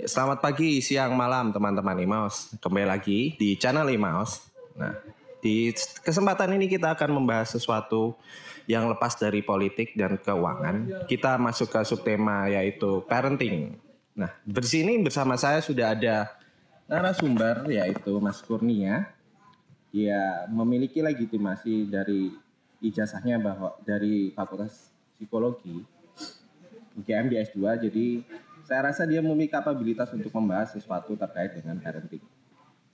Selamat pagi, siang, malam teman-teman Imaus. Kembali lagi di channel Imaus. Nah, di kesempatan ini kita akan membahas sesuatu yang lepas dari politik dan keuangan. Kita masuk ke subtema yaitu parenting. Nah, di sini bersama saya sudah ada narasumber yaitu Mas Kurnia. Dia memiliki legitimasi dari ijazahnya bahwa dari Fakultas Psikologi UGM di S2 jadi saya rasa dia memiliki kapabilitas untuk membahas sesuatu terkait dengan parenting.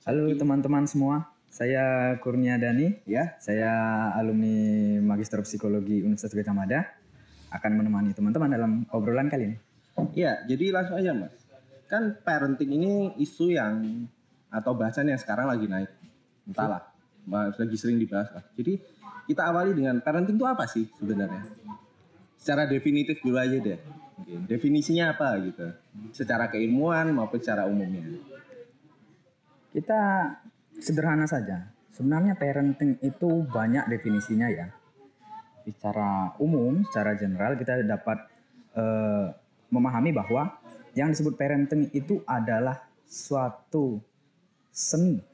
Halo teman-teman semua, saya Kurnia Dani, Ya, saya alumni Magister Psikologi Universitas Gajah Mada, akan menemani teman-teman dalam obrolan kali ini. Iya, jadi langsung aja mas. Kan parenting ini isu yang atau bahasan yang sekarang lagi naik. Entahlah, mas- lagi sering dibahas lah. Jadi kita awali dengan parenting itu apa sih sebenarnya? Secara definitif dulu aja deh. Mungkin. Definisinya apa gitu? Secara keilmuan maupun secara umumnya. Kita sederhana saja, sebenarnya parenting itu banyak definisinya ya. Secara umum, secara general kita dapat eh, memahami bahwa yang disebut parenting itu adalah suatu seni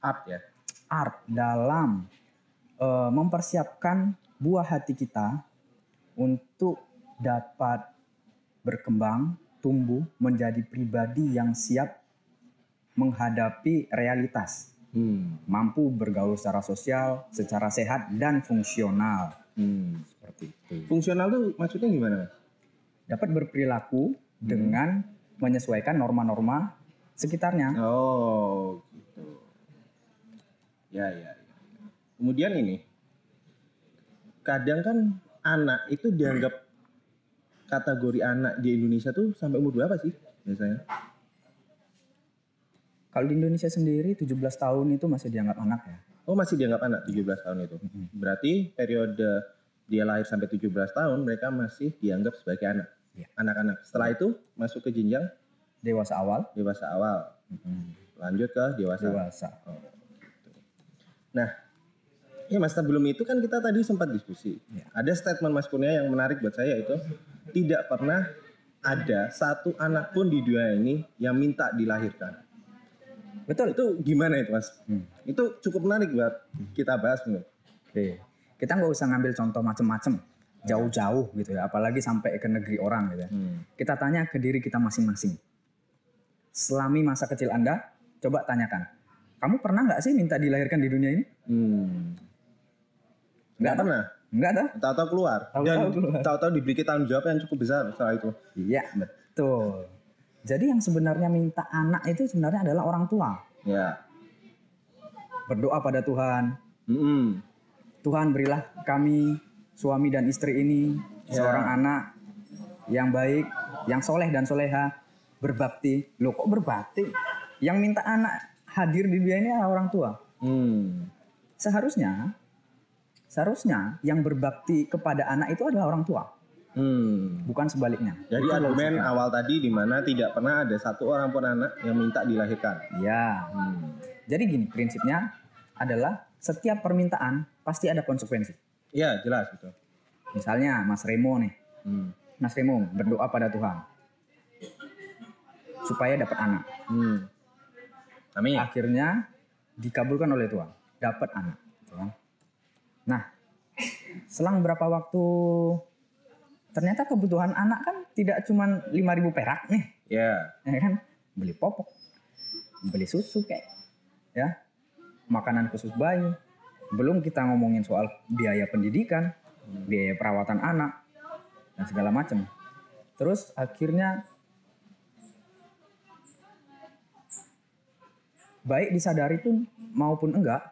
Art ya. art dalam eh, mempersiapkan buah hati kita untuk dapat berkembang, tumbuh menjadi pribadi yang siap menghadapi realitas, Hmm. mampu bergaul secara sosial, secara sehat dan fungsional. Hmm. Seperti itu. Fungsional tuh maksudnya gimana mas? Dapat berperilaku dengan menyesuaikan norma-norma sekitarnya. Oh, gitu. Ya, ya, ya. Kemudian ini, kadang kan anak itu dianggap kategori anak di Indonesia tuh sampai umur berapa sih biasanya? Kalau di Indonesia sendiri 17 tahun itu masih dianggap anak ya. Oh, masih dianggap anak 17 tahun itu. Berarti periode dia lahir sampai 17 tahun mereka masih dianggap sebagai anak. Iya. Anak-anak. Setelah itu masuk ke jenjang Dewasa awal, dewasa awal. Lanjut ke dewasa. dewasa. Oh. Nah, ya mas sebelum itu kan kita tadi sempat diskusi. Ya. Ada statement Mas Kurnia yang menarik buat saya itu tidak pernah ada satu anak pun di dunia ini yang minta dilahirkan. Betul. Itu gimana itu mas? Hmm. Itu cukup menarik buat kita bahas menurut. Oke. Kita nggak usah ngambil contoh macem-macem jauh-jauh gitu ya, apalagi sampai ke negeri orang gitu ya. Hmm. Kita tanya ke diri kita masing-masing. Selami masa kecil Anda, coba tanyakan. Kamu pernah nggak sih minta dilahirkan di dunia ini? Hmm. Nggak pernah. Enggak dah. Tahu-tahu keluar. Tahu-tahu Dan keluar. tahu-tahu diberi tanggung jawab yang cukup besar setelah itu. Iya, betul. Jadi yang sebenarnya minta anak itu sebenarnya adalah orang tua. Ya. Berdoa pada Tuhan, Hmm. Tuhan berilah kami suami dan istri ini Ya. seorang anak yang baik, yang soleh dan soleha, berbakti. Loh kok berbakti? Yang minta anak hadir di dunia ini adalah orang tua. Hmm. Seharusnya, seharusnya yang berbakti kepada anak itu adalah orang tua, Hmm. bukan sebaliknya. Jadi Itu argumen logika. awal tadi di mana tidak pernah ada satu orang pun anak yang minta dilahirkan. Ya, Hmm. jadi gini prinsipnya adalah setiap permintaan pasti ada konsekuensi. Ya jelas gitu. Misalnya Mas Remo nih, Hmm. Mas Remo berdoa pada Tuhan supaya dapat anak. Hmm. Amin. Akhirnya dikabulkan oleh Tuhan, dapat anak. Nah, selang berapa waktu ternyata kebutuhan anak kan tidak cuma 5000 perak nih, Ya. ya kan? Beli popok, beli susu kayak, ya, makanan khusus bayi. Belum kita ngomongin soal biaya pendidikan, biaya perawatan anak, dan segala macam. Terus akhirnya baik disadari pun maupun enggak,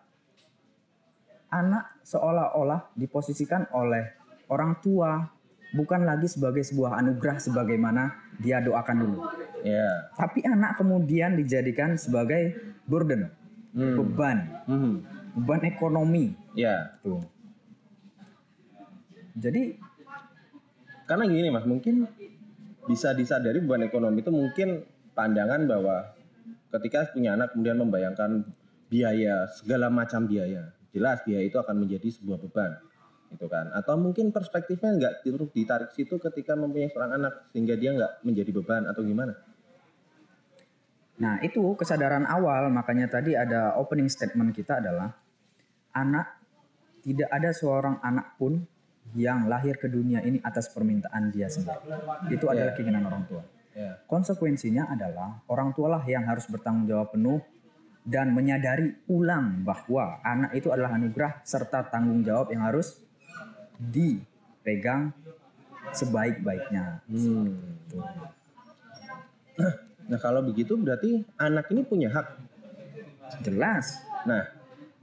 anak seolah-olah diposisikan oleh orang tua bukan lagi sebagai sebuah anugerah sebagaimana dia doakan dulu. Ya. Tapi anak kemudian dijadikan sebagai burden, Hmm. beban, Hmm. beban ekonomi. Ya. Tuh. Jadi Karena gini mas, mungkin bisa disadari beban ekonomi itu mungkin pandangan bahwa ketika punya anak kemudian membayangkan biaya segala macam biaya, jelas biaya itu akan menjadi sebuah beban, gitu kan? Atau mungkin perspektifnya nggak terus ditarik situ ketika mempunyai seorang anak sehingga dia nggak menjadi beban atau gimana? Nah, itu kesadaran awal makanya tadi ada opening statement kita adalah anak tidak ada seorang anak pun yang lahir ke dunia ini atas permintaan dia sendiri. Itu adalah keinginan orang tua. Ya. Konsekuensinya adalah orang tualah yang harus bertanggung jawab penuh dan menyadari ulang bahwa anak itu adalah anugerah serta tanggung jawab yang harus dipegang sebaik-baiknya. Hmm. Nah kalau begitu berarti anak ini punya hak. Jelas. Nah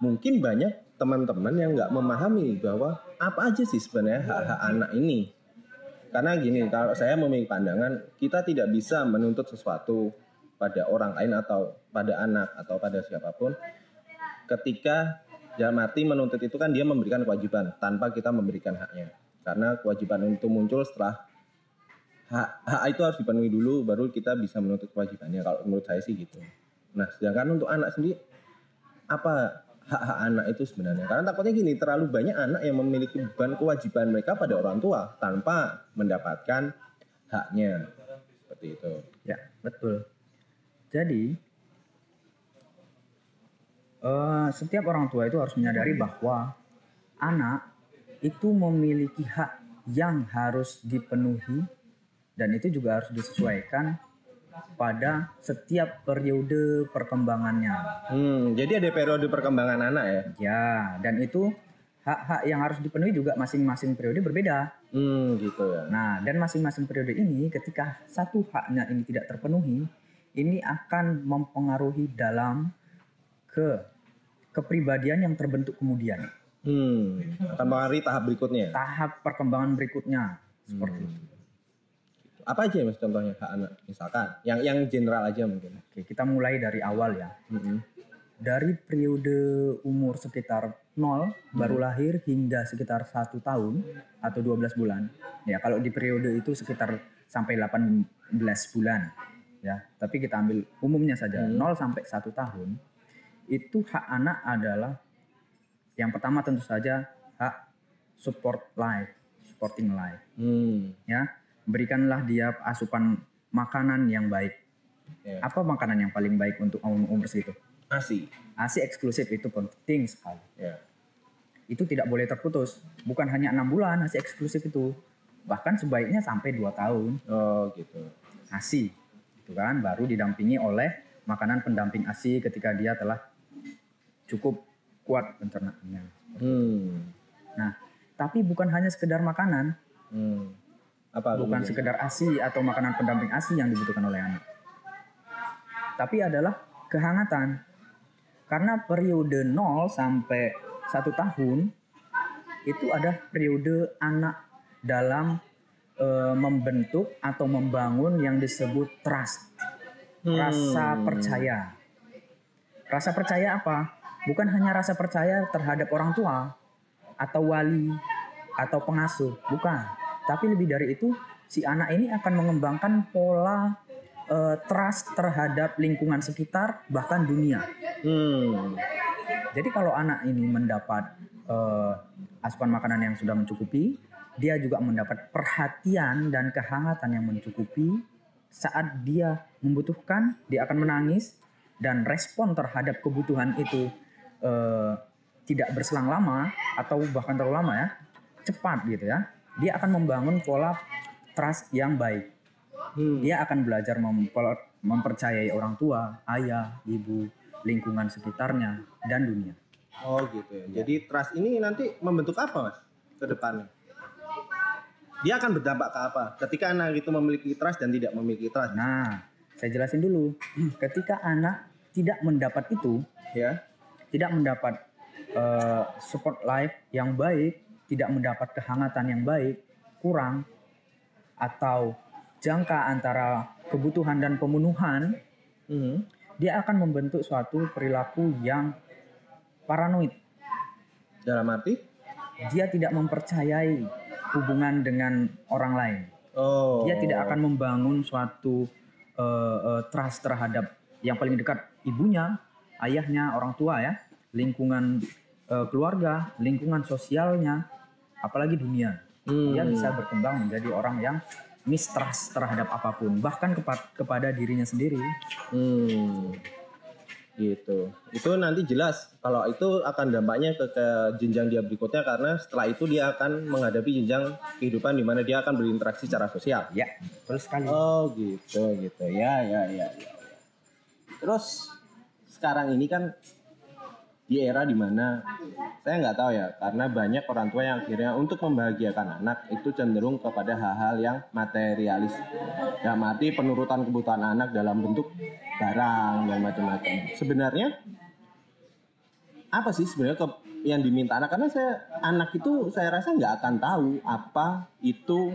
mungkin banyak teman-teman yang nggak memahami bahwa apa aja sih sebenarnya hak-hak anak ini. Karena gini, kalau saya memiliki pandangan, kita tidak bisa menuntut sesuatu pada orang lain atau pada anak atau pada siapa pun ketika dalam arti menuntut itu kan dia memberikan kewajiban tanpa kita memberikan haknya. Karena kewajiban itu muncul setelah hak, hak itu harus dipenuhi dulu baru kita bisa menuntut kewajibannya kalau menurut saya sih gitu. Nah, sedangkan untuk anak sendiri apa hak-hak anak itu sebenarnya? Karena takutnya gini, terlalu banyak anak yang memiliki beban kewajiban mereka pada orang tua tanpa mendapatkan haknya. Seperti itu. Ya, betul. Jadi eh, setiap orang tua itu harus menyadari bahwa anak itu memiliki hak yang harus dipenuhi dan itu juga harus disesuaikan pada setiap periode perkembangannya. Hmm, jadi ada periode perkembangan anak ya? Ya, dan itu hak-hak yang harus dipenuhi juga masing-masing periode berbeda. Hmm, gitu ya. Nah, dan masing-masing periode ini ketika satu haknya ini tidak terpenuhi, ini akan mempengaruhi dalam ke kepribadian yang terbentuk kemudian. Hmm, akan mengaruhi tahap berikutnya. Tahap perkembangan berikutnya seperti Hmm. itu. Apa aja mas contohnya hak anak? Misalkan, yang yang general aja mungkin. Oke, kita mulai dari awal ya. Hmm. Dari periode umur sekitar 0 baru lahir hingga sekitar satu tahun atau 12 bulan. Ya, kalau di periode itu sekitar sampai 18 bulan. Ya, tapi kita ambil umumnya saja Hmm. 0 sampai 1 tahun. Itu hak anak adalah yang pertama tentu saja hak support life, supporting life. Hmm. Ya, berikanlah dia asupan makanan yang baik. Ya. Apa makanan yang paling baik untuk umur, umur segitu? Asi. ASI eksklusif itu penting sekali. Ya. Itu tidak boleh terputus. Bukan hanya enam bulan ASI eksklusif itu. Bahkan sebaiknya sampai 2 tahun Oh gitu. ASI. Itu kan baru didampingi oleh makanan pendamping ASI ketika dia telah cukup kuat pencernaannya. Hmm. Nah, tapi bukan hanya sekedar makanan, Hmm. Apa? bukan sekedar ASI atau makanan pendamping ASI yang dibutuhkan oleh anak. Tapi adalah kehangatan. Karena periode 0 sampai 1 tahun itu ada periode anak dalam eh, membentuk atau membangun yang disebut trust, rasa Hmm. percaya. Rasa percaya apa? Bukan hanya rasa percaya terhadap orang tua atau wali atau pengasuh, bukan. Tapi lebih dari itu, si anak ini akan mengembangkan pola eh, trust terhadap lingkungan sekitar bahkan dunia. Hmm. Jadi kalau anak ini mendapat eh, asupan makanan yang sudah mencukupi, dia juga mendapat perhatian dan kehangatan yang mencukupi. Saat dia membutuhkan, dia akan menangis dan respon terhadap kebutuhan itu eh, tidak berselang lama atau bahkan terlalu lama ya, cepat gitu ya. Dia akan membangun pola trust yang baik. Hmm. Dia akan belajar mem- mempercayai orang tua, ayah, ibu, lingkungan sekitarnya dan dunia. Oh gitu ya. Jadi trust ini nanti membentuk apa mas ke depannya? Dia akan berdampak ke apa? Ketika anak itu memiliki trust dan tidak memiliki trust. Nah, saya jelasin dulu. Ketika anak tidak mendapat itu, Ya. tidak mendapat eh, support life yang baik, tidak mendapat kehangatan yang baik, kurang, atau jangka antara kebutuhan dan pemenuhan, Hmm. dia akan membentuk suatu perilaku yang paranoid. Dalam arti? Dia tidak mempercayai hubungan dengan orang lain. Oh. Dia tidak akan membangun suatu eh, eh, trust terhadap yang paling dekat ibunya, ayahnya, orang tua ya, lingkungan eh, keluarga, lingkungan sosialnya, apalagi dunia. Hmm. Dia bisa berkembang menjadi orang yang mistrust terhadap apa pun, bahkan kepa- kepada dirinya sendiri. Hmm. Gitu. Itu nanti jelas kalau itu akan dampaknya ke, ke jenjang dia berikutnya karena setelah itu dia akan menghadapi jenjang kehidupan di mana dia akan berinteraksi secara sosial. Ya, betul sekali. Oh gitu gitu ya ya ya ya. ya. Terus sekarang ini kan di era di mana saya nggak tahu ya karena banyak orang tua yang akhirnya untuk membahagiakan anak itu cenderung kepada hal-hal yang materialis yang mati penurutan kebutuhan anak dalam bentuk barang dan macam-macam. Sebenarnya apa sih sebenarnya ke- yang diminta anak? Karena saya anak itu saya rasa nggak akan tahu apa itu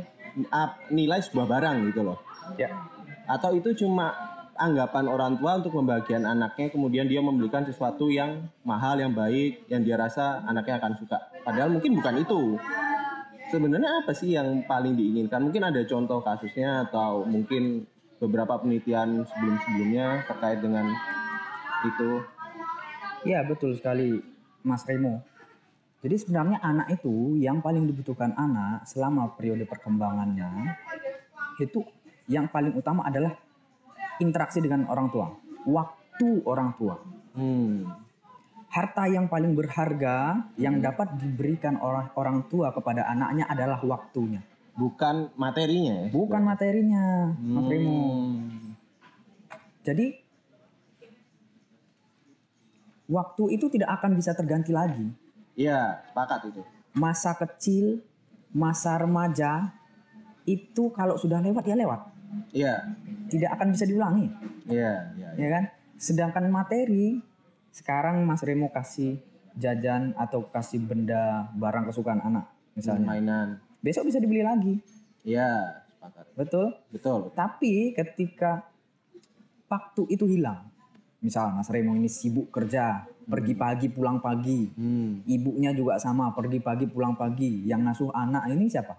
ap- nilai sebuah barang gitu loh. Ya, atau itu cuma anggapan orang tua untuk membagian anaknya kemudian dia membelikan sesuatu yang mahal yang baik yang dia rasa anaknya akan suka. Padahal mungkin bukan itu. Sebenarnya apa sih yang paling diinginkan? Mungkin ada contoh kasusnya atau mungkin beberapa penelitian sebelum-sebelumnya terkait dengan itu ya betul sekali, Mas Remo. Jadi sebenarnya anak itu yang paling dibutuhkan anak selama periode perkembangannya itu yang paling utama adalah interaksi dengan orang tua, waktu orang tua. hmm Harta yang paling berharga yang dapat diberikan orang orang tua kepada anaknya adalah waktunya, bukan materinya ya bukan materinya, Mas Remo. Hmm. Jadi waktu itu tidak akan bisa terganti lagi. Iya, sepakat itu. Masa kecil, masa remaja itu kalau sudah lewat ya lewat, Iya, tidak akan bisa diulangi, iya, iya. ya kan? Sedangkan materi sekarang Mas Remo kasih jajan atau kasih benda barang kesukaan anak misalnya. Mainan. Besok bisa dibeli lagi, Iya, sepakat. betul? Betul. Tapi ketika waktu itu hilang, misal Mas Remo ini sibuk kerja, pergi pagi pulang pagi, Hmm, ibunya juga sama pergi pagi pulang pagi, yang ngasuh anak ini siapa?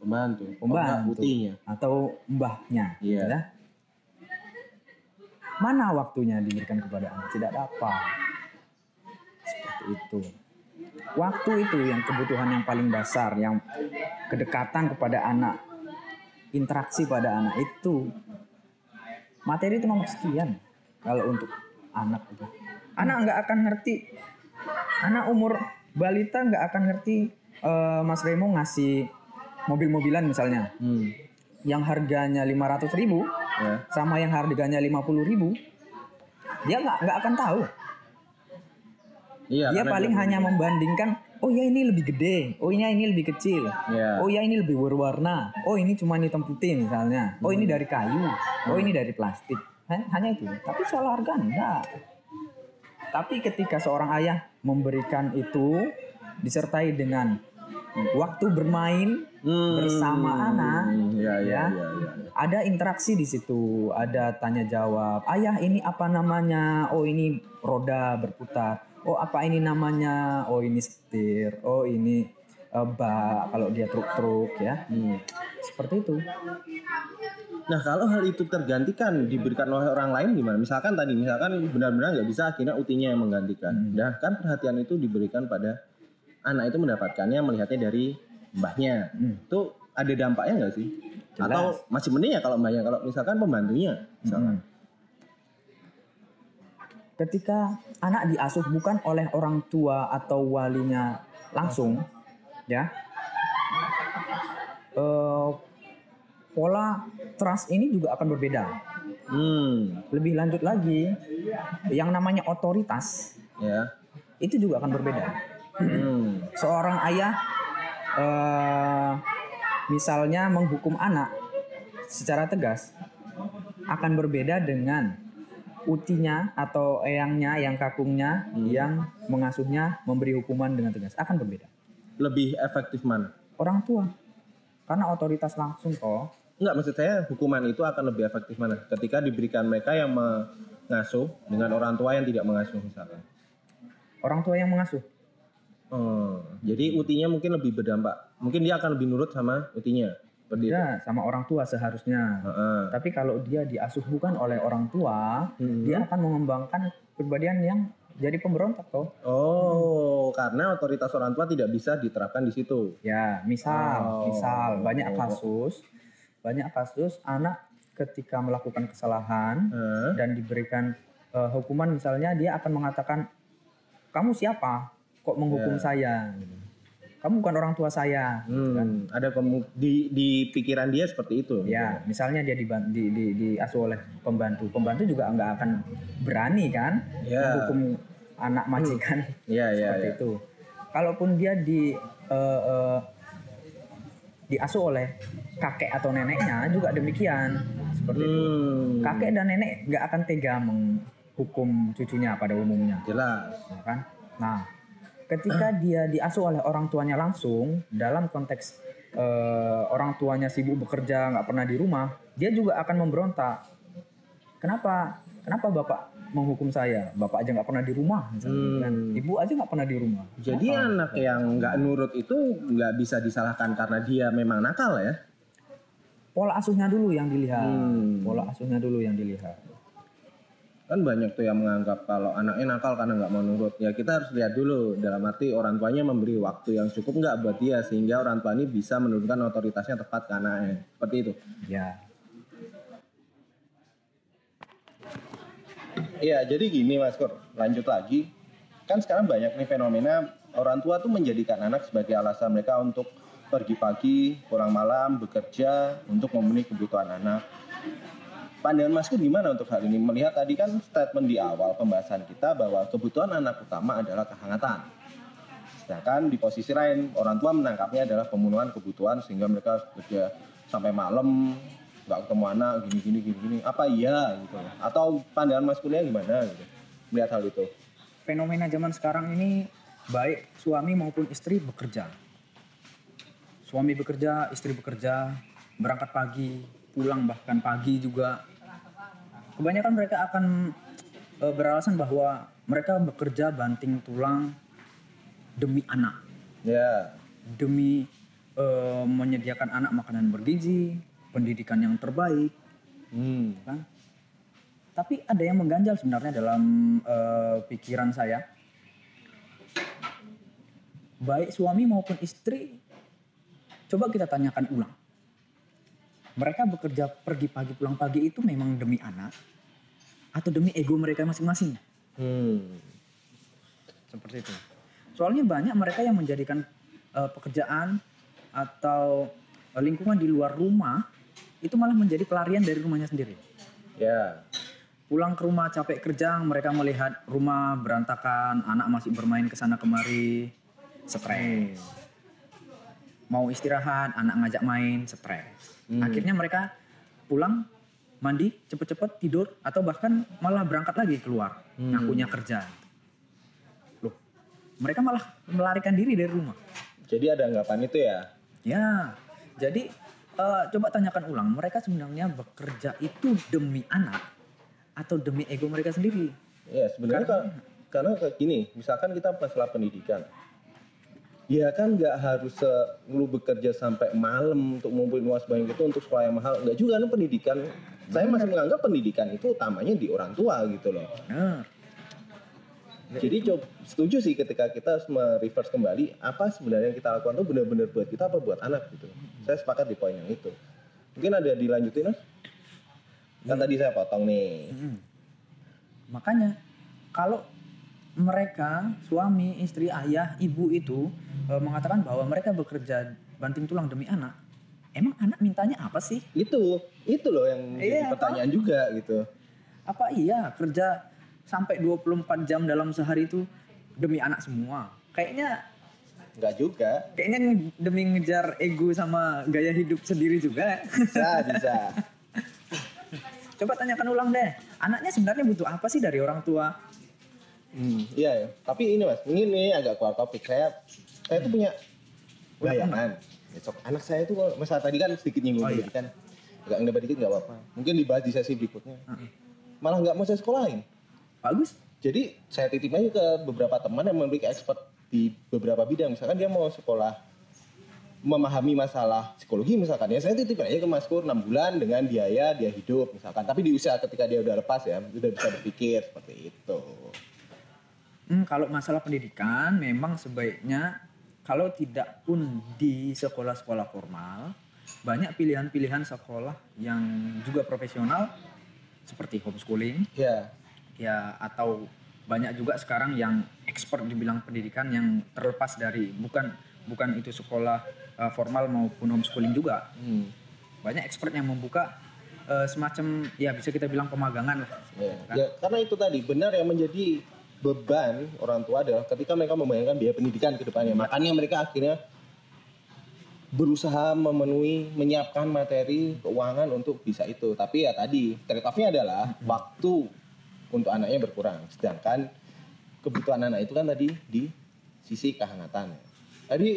pembantu. Pembantu. Putihnya. Atau mbahnya? Iya. ya? Mana waktunya diberikan kepada anak? Tidak dapat. Seperti itu. Waktu itu yang kebutuhan yang paling dasar, yang kedekatan kepada anak, interaksi pada anak itu materi itu nomor sekian kalau untuk anak itu. Anak nggak akan ngerti, anak umur balita nggak akan ngerti eh, Mas Remo ngasih mobil-mobilan misalnya Hmm. yang harganya 500 ribu Ya. sama yang harganya 50 ribu dia nggak nggak akan tahu Iya. dia paling hanya membandingkan oh ya ini lebih gede oh ini ini lebih kecil Iya. oh ya ini lebih berwarna oh ini cuma hitam putih misalnya oh ini dari kayu oh ini dari plastik Han- hanya itu tapi soal harga enggak tapi ketika seorang ayah memberikan itu disertai dengan waktu bermain Hmm. bersama anak Iya, iya, ya. iya, iya. ada interaksi di situ, ada tanya jawab. Ayah ini apa namanya? Oh ini roda berputar. Oh apa ini namanya? Oh ini setir. Oh ini eh, bak kalau dia truk-truk ya. Hmm. Seperti itu. Nah kalau hal itu tergantikan diberikan oleh orang lain gimana? Misalkan tadi misalkan benar-benar nggak bisa akhirnya utinya yang menggantikan. Hmm. Nah kan perhatian itu diberikan pada anak itu mendapatkannya melihatnya dari mbahnya. Hmm. Itu ada dampaknya nggak sih? Jelas. Atau masih mending ya kalau mbahnya kalau misalkan pembantunya misalkan. Hmm. Ketika anak diasuh bukan oleh orang tua atau walinya langsung, ya, eh, pola trust ini juga akan berbeda. Hmm. Lebih lanjut lagi, yang namanya otoritas Ya. itu juga akan berbeda. Hmm. Seorang ayah eh, misalnya menghukum anak secara tegas akan berbeda dengan utinya atau eyangnya yang kakungnya yang mengasuhnya memberi hukuman dengan tegas akan berbeda. Lebih efektif mana? Orang tua karena otoritas langsung kok. Enggak, maksud saya hukuman itu akan lebih efektif mana? Ketika diberikan mereka yang mengasuh dengan orang tua yang tidak mengasuh misalkan. Orang tua yang mengasuh. Oh, jadi utinya mungkin lebih berdampak. Mungkin dia akan lebih nurut sama utinya. Ya, sama orang tua seharusnya. Heeh. Tapi kalau dia diasuh bukan oleh orang tua, Hmm. dia akan mengembangkan kepribadian yang jadi pemberontak toh. Oh, karena otoritas orang tua tidak bisa diterapkan di situ. Ya, misal, Oh. misal banyak kasus banyak kasus anak ketika melakukan kesalahan Hah? dan diberikan eh, hukuman misalnya dia akan mengatakan kamu siapa kok menghukum Ya. saya Gitu. kamu bukan orang tua saya gitu kan. Hmm, ada kemu- di di pikiran dia seperti itu. ya misalnya dia diban- di, di, diasuh oleh pembantu pembantu juga nggak akan berani kan Ya. menghukum anak majikan Iya, iya, seperti iya. itu kalaupun dia di eh, eh, diasuh oleh kakek atau neneknya juga demikian seperti itu Hmm, kakek dan nenek nggak akan tega menghukum cucunya pada umumnya jelas. ya kan nah ketika dia diasuh oleh orang tuanya langsung dalam konteks eh, orang tuanya sibuk bekerja nggak pernah di rumah dia juga akan memberontak. Kenapa? Kenapa bapak menghukum saya? Bapak aja nggak pernah di rumah misalnya, kan? ibu aja nggak pernah di rumah. Jadi anak yang nggak nurut itu nggak bisa disalahkan karena dia memang nakal ya. pola asuhnya dulu yang dilihat. Hmm. pola asuhnya dulu yang dilihat Kan banyak tuh yang menganggap kalau anaknya nakal karena nggak mau nurut. Ya kita harus lihat dulu dalam arti orang tuanya memberi waktu yang cukup nggak buat dia sehingga orang tua ini bisa menurunkan otoritasnya tepat ke anaknya. Seperti itu. ya Iya, jadi gini Mas Kur, lanjut lagi. Kan sekarang banyak nih fenomena orang tua tuh menjadikan anak sebagai alasan mereka untuk pergi pagi, pulang malam, bekerja untuk memenuhi kebutuhan anak. Pandangan Mas gimana untuk hal ini? Melihat tadi kan statement di awal pembahasan kita bahwa kebutuhan anak utama adalah kehangatan. Sedangkan di posisi lain, orang tua menangkapnya adalah pemenuhan kebutuhan sehingga mereka bekerja sampai malam, nggak ketemu anak, gini gini gini gini. Apa iya gitu? Atau pandangan Mas Kurnia gimana gitu? Melihat hal itu? fenomena zaman sekarang ini baik suami maupun istri bekerja. Suami bekerja, istri bekerja, berangkat pagi, pulang bahkan pagi juga. Kebanyakan mereka akan eh, beralasan bahwa mereka bekerja banting tulang demi anak, Ya, demi eh, menyediakan anak makanan bergizi, pendidikan yang terbaik, hmm. kan? Tapi ada yang mengganjal sebenarnya dalam eh, pikiran saya. Baik suami maupun istri, coba kita tanyakan ulang. Mereka bekerja pergi pagi pulang pagi itu memang demi anak atau demi ego mereka masing-masing? Hmm. Seperti itu. Soalnya banyak mereka yang menjadikan eh, pekerjaan atau eh, lingkungan di luar rumah itu malah menjadi pelarian dari rumahnya sendiri. Ya, Pulang ke rumah capek kerja, mereka melihat rumah berantakan, anak masih bermain ke sana kemari, stres. Mau istirahat, anak ngajak main, stres. Akhirnya mereka pulang, mandi, cepet-cepet tidur, atau bahkan malah berangkat lagi keluar, ngakunya kerja. Loh, mereka malah melarikan diri dari rumah. jadi ada anggapan itu ya. Ya, jadi eh, coba tanyakan ulang, mereka sebenarnya bekerja itu demi anak atau demi ego mereka sendiri? Ya sebenarnya Karena- ka- karena kayak gini, misalkan kita masalah pendidikan, ya kan nggak harus se- lu bekerja sampai malam untuk ngumpulin uang sebanyak itu untuk sekolah yang mahal, nggak juga kan pendidikan. Saya masih menganggap pendidikan itu utamanya di orang tua gitu loh. Benar. Jadi coba setuju sih ketika kita harus mereverse kembali apa sebenarnya yang kita lakukan itu benar-benar buat kita apa buat anak gitu. Saya sepakat di poin yang itu. Mungkin ada dilanjutin mas? Kan tadi saya potong nih. Mm. Makanya kalau mereka suami, istri, ayah, ibu itu eh, mengatakan bahwa mereka bekerja banting tulang demi anak, emang anak mintanya apa sih? Itu, itu loh yang jadi Iya, pertanyaan juga gitu. Apa iya kerja sampai 24 jam dalam sehari itu demi anak semua? Kayaknya Enggak juga. kayaknya demi ngejar ego sama gaya hidup sendiri juga. Bisa, bisa. Coba tanyakan ulang deh, anaknya sebenarnya butuh apa sih dari orang tua? Hmm, iya ya. Tapi ini mas, mungkin ini agak keluar topik. Saya, saya tuh punya bayangan. Besok anak saya tuh, masa tadi kan sedikit nyinggung Oh, iya. pendidikan. Agak ngedebat dikit nggak apa-apa. Mungkin dibahas di sesi berikutnya. Malah nggak mau saya sekolahin. Bagus. Jadi saya titip aja ke beberapa teman yang memiliki expert di beberapa bidang. Misalkan dia mau sekolah memahami masalah psikologi misalkan ya saya titip aja ke Mas Kur 6 bulan dengan biaya dia hidup misalkan tapi di usia ketika dia udah lepas ya udah bisa berpikir seperti itu Hmm, kalau masalah pendidikan memang sebaiknya kalau tidak pun di sekolah-sekolah formal, banyak pilihan-pilihan sekolah yang juga profesional seperti homeschooling Ya. ya atau banyak juga sekarang yang expert di bidang pendidikan yang terlepas dari bukan bukan itu sekolah uh, formal maupun homeschooling juga Hmm. banyak expert yang membuka uh, semacam ya bisa kita bilang pemagangan lah Ya. Kan? Ya, karena itu tadi benar yang menjadi beban orang tua adalah ketika mereka membayangkan biaya pendidikan ke depannya. Makanya mereka akhirnya berusaha memenuhi menyiapkan materi keuangan untuk bisa itu. Tapi ya tadi trade off-nya adalah waktu untuk anaknya berkurang. Sedangkan kebutuhan anak itu kan tadi di sisi kehangatan. Tadi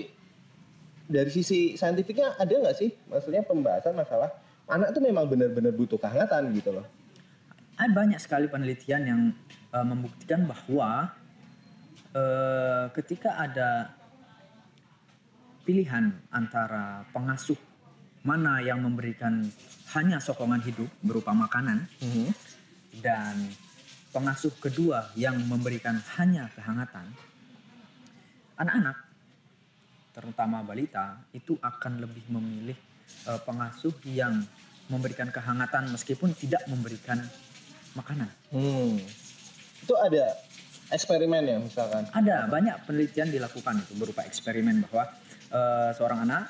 dari sisi saintifiknya ada nggak sih maksudnya pembahasan masalah anak itu memang benar-benar butuh kehangatan gitu loh. Ada banyak sekali penelitian yang uh, membuktikan bahwa uh, ketika ada pilihan antara pengasuh mana yang memberikan hanya sokongan hidup berupa makanan dan pengasuh kedua yang memberikan hanya kehangatan, anak-anak, terutama balita, itu akan lebih memilih eh, pengasuh yang memberikan kehangatan meskipun tidak memberikan makanan. Hmm. Itu ada eksperimen ya misalkan. Ada banyak penelitian dilakukan itu berupa eksperimen bahwa eh, seorang anak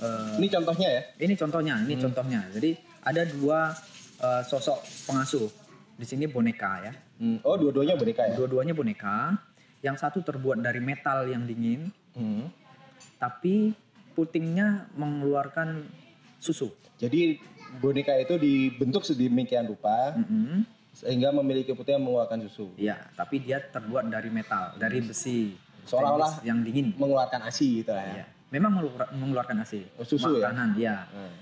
eh, Ini contohnya ya. ini contohnya, ini contohnya. Jadi ada dua eh, sosok pengasuh. Di sini boneka ya. Hmm. Oh dua-duanya boneka ya. Dua-duanya boneka. Yang satu terbuat dari metal yang dingin, Hmm. tapi putingnya mengeluarkan susu. Jadi boneka itu dibentuk sedemikian rupa Mm-mm. sehingga memiliki putih yang mengeluarkan susu, Iya, tapi dia terbuat dari metal, dari besi. Seolah-olah- yang dingin. mengeluarkan asi gitu lah ya. Iya. Memang mengeluar- mengeluarkan AC. Oh, susu ya? Makanan, ya. Hmm.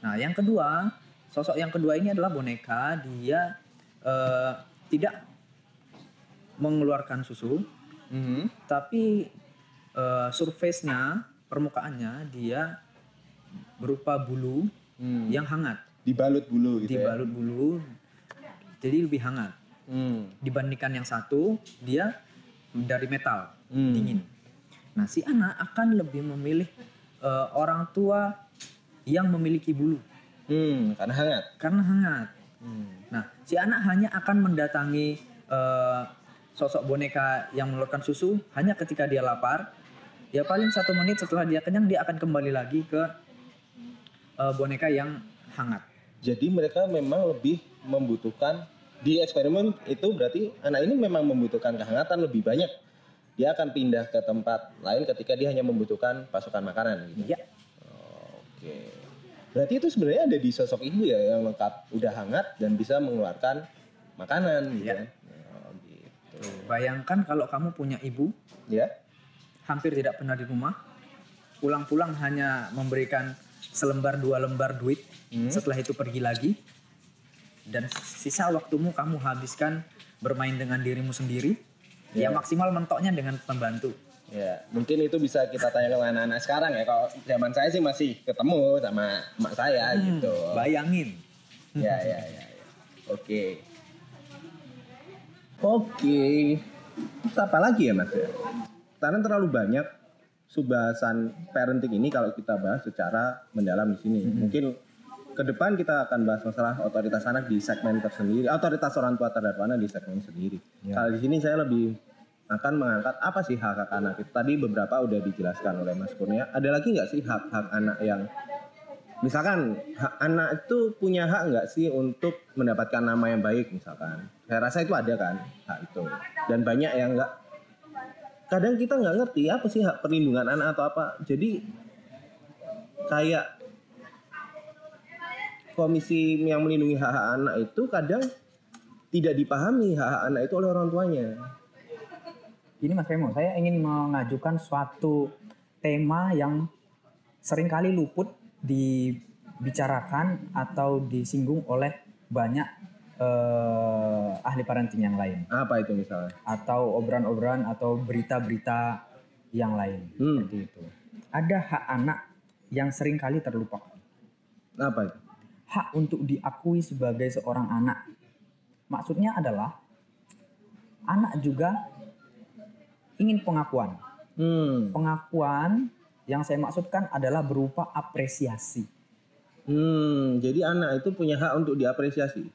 Nah, yang kedua, sosok yang kedua ini adalah boneka. Dia eh, tidak mengeluarkan susu, Mhm. tapi eh, surface-nya, permukaannya dia berupa bulu Hmm. yang hangat, Dibalut bulu gitu ya. dibalut bulu, jadi lebih hangat. Hmm. Dibandingkan yang satu, dia dari metal, Hmm. dingin. Nah, si anak akan lebih memilih eh, orang tua yang memiliki bulu Hmm, karena hangat. karena hangat. Hmm. Nah, si anak hanya akan mendatangi eh, sosok boneka yang mengeluarkan susu hanya ketika dia lapar. Ya paling satu menit setelah dia kenyang dia akan kembali lagi ke eh, boneka yang hangat. Jadi mereka memang lebih membutuhkan di eksperimen itu berarti anak ini memang membutuhkan kehangatan lebih banyak. Dia akan pindah ke tempat lain ketika dia hanya membutuhkan pasokan makanan gitu. Ya, Oke. Berarti itu sebenarnya ada di sosok ibu ya yang lengkap udah hangat dan bisa mengeluarkan makanan gitu Iya. kan. Oh, gitu. bayangkan kalau kamu punya ibu Ya. hampir tidak pernah di rumah, pulang-pulang hanya memberikan selembar dua lembar duit, setelah itu pergi lagi, dan sisa waktumu kamu habiskan bermain dengan dirimu sendiri, ya maksimal mentoknya dengan pembantu. Ya, mungkin itu bisa kita tanya ke anak-anak sekarang ya. Kalau zaman saya sih masih ketemu sama emak saya gitu. Bayangin, Ya, ya, ya, ya. Oke. Oke. Apa lagi ya, Mas? ya? Karena terlalu banyak subbahasan parenting ini kalau kita bahas secara mendalam di sini. Mungkin ke depan kita akan bahas masalah otoritas anak di segmen tersendiri, otoritas orang tua terhadap anak di segmen sendiri. Kalau di sini saya lebih akan mengangkat apa sih hak hak anak itu. Tadi beberapa udah dijelaskan oleh Mas Kurnia. Ada lagi nggak sih hak hak anak yang misalkan hak anak itu punya hak nggak sih untuk mendapatkan nama yang baik misalkan saya rasa itu ada kan hak itu dan banyak yang nggak kadang kita nggak ngerti apa sih hak perlindungan anak atau apa. Jadi kayak komisi yang melindungi hak hak anak itu kadang tidak dipahami hak hak anak itu oleh orang tuanya. Ini Mas Remo, saya ingin mengajukan suatu tema yang sering kali luput dibicarakan atau disinggung oleh banyak eh, ahli parenting yang lain apa itu misalnya atau obrolan-obrolan atau berita-berita yang lain Hmm. seperti itu. Ada hak anak yang sering kali terlupakan. apa itu Hak untuk diakui sebagai seorang anak. Maksudnya adalah anak juga ingin pengakuan. hmm pengakuan Yang saya maksudkan adalah berupa apresiasi. Hmm, jadi anak itu punya hak untuk diapresiasi.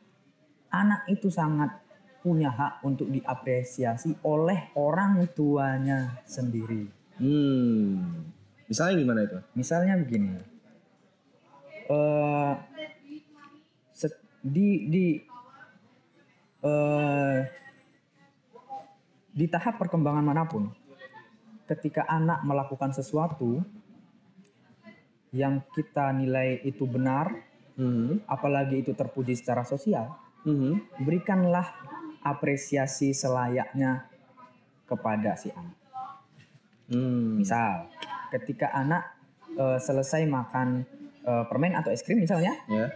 Anak itu sangat punya hak untuk diapresiasi oleh orang tuanya sendiri. Hmm. Misalnya gimana itu? Misalnya begini, eh set- di di eh di tahap perkembangan mana pun, ketika anak melakukan sesuatu yang kita nilai itu benar, Hmm. apalagi itu terpuji secara sosial, Hmm. berikanlah apresiasi selayaknya kepada si anak. Hmm. Misal, ketika anak eh, selesai makan eh, permen atau es krim misalnya, Ya.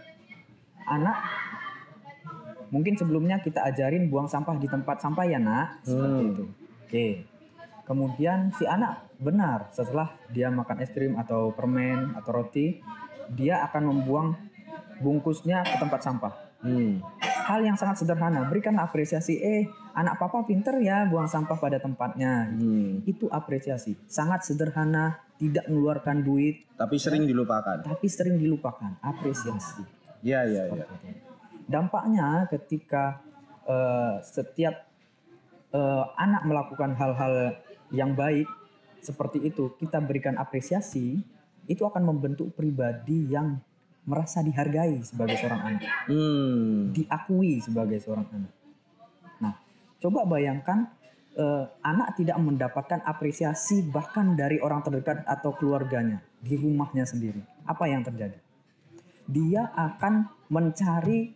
anak mungkin sebelumnya kita ajarin buang sampah di tempat sampah ya nak, seperti Hmm. itu. Oke. Kemudian si anak benar setelah dia makan es krim atau permen atau roti, dia akan membuang bungkusnya ke tempat sampah. Hmm. Hal yang sangat sederhana, berikan apresiasi. Eh, anak papa pinter ya buang sampah pada tempatnya. Hmm. Itu apresiasi. Sangat sederhana, tidak mengeluarkan duit, Tapi sering dilupakan. tapi sering dilupakan. Apresiasi. Iya, iya, iya. Dampaknya ketika eh, setiap eh, anak melakukan hal-hal yang baik seperti itu, kita berikan apresiasi, itu akan membentuk pribadi yang merasa dihargai sebagai seorang anak. Hmm. diakui sebagai seorang anak. Nah, coba bayangkan eh, anak tidak mendapatkan apresiasi bahkan dari orang terdekat atau keluarganya di rumahnya sendiri. Apa yang terjadi? Dia akan mencari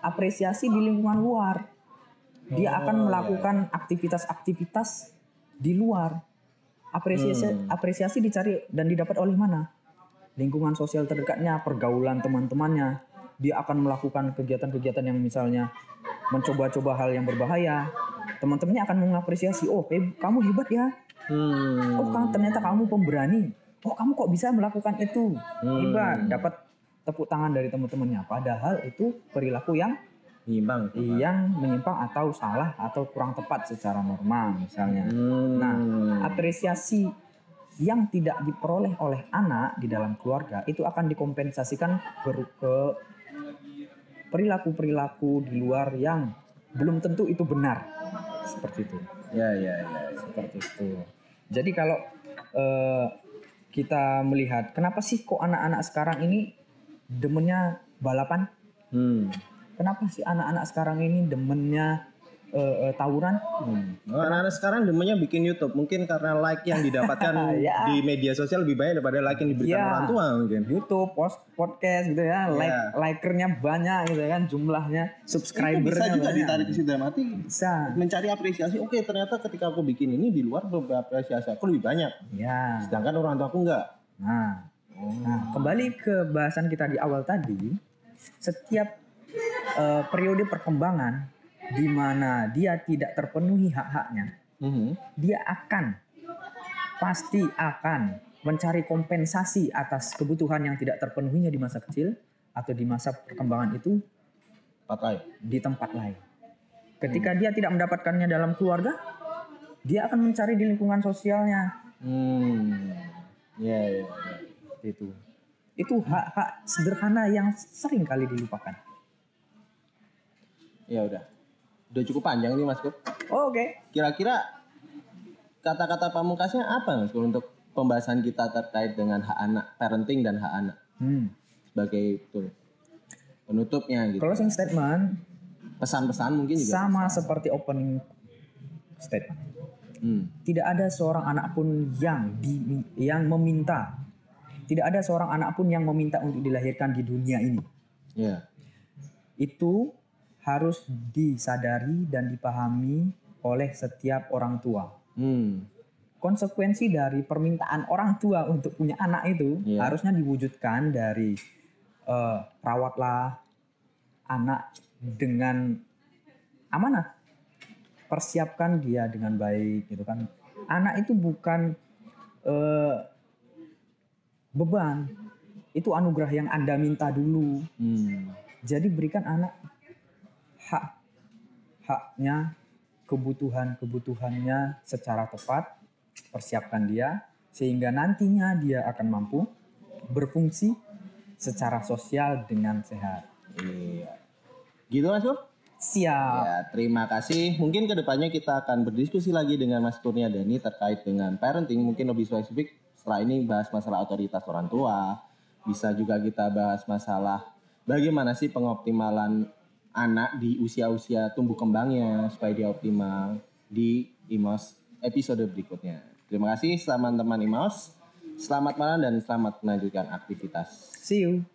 apresiasi di lingkungan luar. Dia akan melakukan aktivitas-aktivitas di luar. Apresiasi apresiasi dicari dan didapat oleh mana? Lingkungan sosial terdekatnya, pergaulan teman-temannya. Dia akan melakukan kegiatan-kegiatan yang misalnya mencoba-coba hal yang berbahaya. Teman-temannya akan mengapresiasi, oh eh, kamu hebat ya, Hmm. oh kamu ternyata kamu pemberani, oh kamu kok bisa melakukan itu, hebat, dapat tepuk tangan dari teman-temannya. Padahal itu perilaku yang Nyimbang. yang menyimpang atau salah atau kurang tepat secara normal misalnya. Hmm. Nah, apresiasi yang tidak diperoleh oleh anak di dalam keluarga itu akan dikompensasikan ke perilaku-perilaku di luar yang belum tentu itu benar. Seperti itu. Ya, ya, ya. Seperti itu. Jadi kalau eh, kita melihat kenapa sih kok anak-anak sekarang ini demennya balapan? Hmm. Kenapa sih anak-anak sekarang ini demennya eh, eh, tawuran? Hmm. Oh, Anak-anak sekarang demennya bikin YouTube mungkin karena like yang didapatkan Ya. di media sosial lebih banyak daripada like yang diberikan Ya. orang tua mungkin. YouTube, post, podcast gitu ya, like Iya. likernya banyak gitu kan, jumlahnya, Itu subscribernya bisa juga banyak. ditarik ke situ dalam hati Bisa. mencari apresiasi. Oke, ternyata ketika aku bikin ini di luar beberapa apresiasi aku lebih banyak. Ya. Sedangkan orang tua aku enggak. Nah, nah, kembali ke bahasan kita di awal tadi, setiap eh, periode perkembangan di mana dia tidak terpenuhi hak-haknya, Mhm. dia akan pasti akan mencari kompensasi atas kebutuhan yang tidak terpenuhinya di masa kecil atau di masa perkembangan itu Empat lain. di tempat lain. Ketika dia tidak mendapatkannya dalam keluarga, dia akan mencari di lingkungan sosialnya. Hmm. Ya, ya, ya. Itu. Itu hak-hak sederhana yang sering kali dilupakan. Ya udah. Udah cukup panjang nih Mas Kur. Oh, Oke. Kira-kira kata-kata pamungkasnya apa Mas Kur untuk pembahasan kita terkait dengan hak anak, parenting dan hak anak Hmm. sebagai itu penutupnya gitu. Closing statement Pesan-pesan mungkin juga. sama seperti opening statement. Hmm. Tidak ada seorang anak pun yang di, yang meminta. Tidak ada seorang anak pun yang meminta untuk dilahirkan di dunia ini. Ya. Itu harus disadari dan dipahami oleh setiap orang tua. Hmm. Konsekuensi dari permintaan orang tua untuk punya anak itu Iya. harusnya diwujudkan dari eh, rawatlah anak dengan amanah. Persiapkan dia dengan baik gitu kan. Anak itu bukan eh, beban. Itu anugerah yang Anda minta dulu. Hmm. Jadi berikan anak hak haknya, kebutuhan-kebutuhannya secara tepat, persiapkan dia sehingga nantinya dia akan mampu berfungsi secara sosial dengan sehat. Iya. Gitu Mas Pur? Siap. Ya, terima kasih. Mungkin ke depannya kita akan berdiskusi lagi dengan Mas Kurnia Dani terkait dengan parenting. Mungkin lebih spesifik setelah ini bahas masalah otoritas orang tua. Bisa juga kita bahas masalah bagaimana sih pengoptimalan anak di usia-usia tumbuh kembangnya supaya dia optimal di IMOS episode berikutnya. Terima kasih teman-teman IMOS. Selamat malam dan selamat melanjutkan aktivitas. See you.